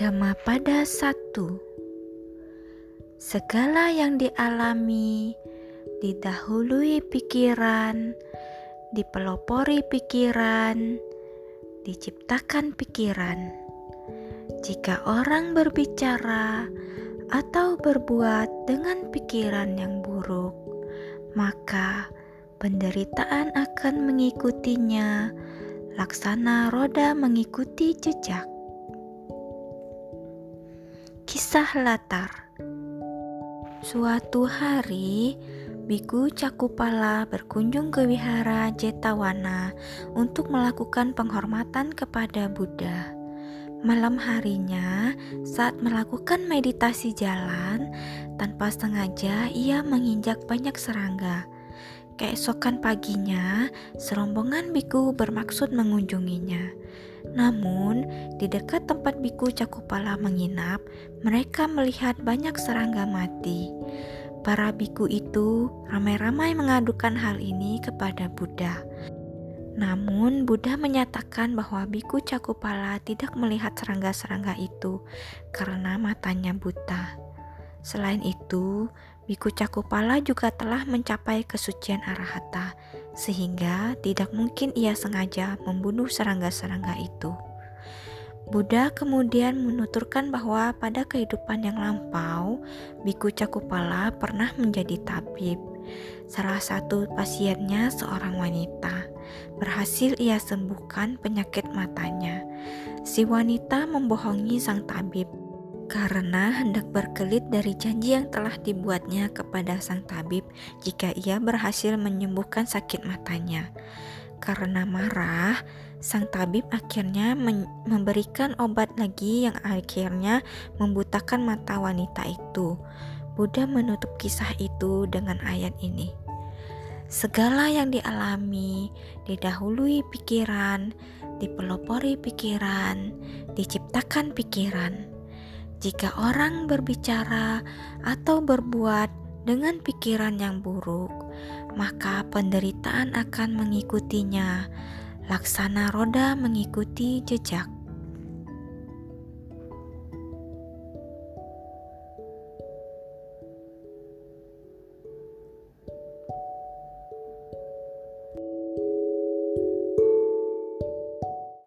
Dhammapada satu Segala yang dialami didahului pikiran, dipelopori pikiran, diciptakan pikiran. Jika orang berbicara atau berbuat dengan pikiran yang buruk, maka penderitaan akan mengikutinya, laksana roda mengikuti jejak. Kisah latar Suatu hari, Biku Cakupala berkunjung ke wihara Jetawana untuk melakukan penghormatan kepada Buddha. Malam harinya, saat melakukan meditasi jalan, tanpa sengaja ia menginjak banyak serangga. Keesokan paginya, serombongan biku bermaksud mengunjunginya. Namun, di dekat tempat biku Cakupala menginap, mereka melihat banyak serangga mati. Para biku itu ramai-ramai mengadukan hal ini kepada Buddha. Namun, Buddha menyatakan bahwa biku Cakupala tidak melihat serangga-serangga itu karena matanya buta. Selain itu, Biku Cakupala juga telah mencapai kesucian arahata, sehingga tidak mungkin ia sengaja membunuh serangga-serangga itu. Buddha kemudian menuturkan bahwa pada kehidupan yang lampau, Biku Cakupala pernah menjadi tabib. Salah satu pasiennya seorang wanita. Berhasil ia sembuhkan penyakit matanya. Si wanita membohongi sang tabib karena hendak berkelit dari janji yang telah dibuatnya kepada sang tabib jika ia berhasil menyembuhkan sakit matanya. Karena marah, sang tabib akhirnya memberikan obat lagi yang akhirnya membutakan mata wanita itu. Buddha menutup kisah itu dengan ayat ini. Segala yang dialami didahului pikiran, dipelopori pikiran, diciptakan pikiran jika orang berbicara atau berbuat dengan pikiran yang buruk, maka penderitaan akan mengikutinya. Laksana roda mengikuti jejak.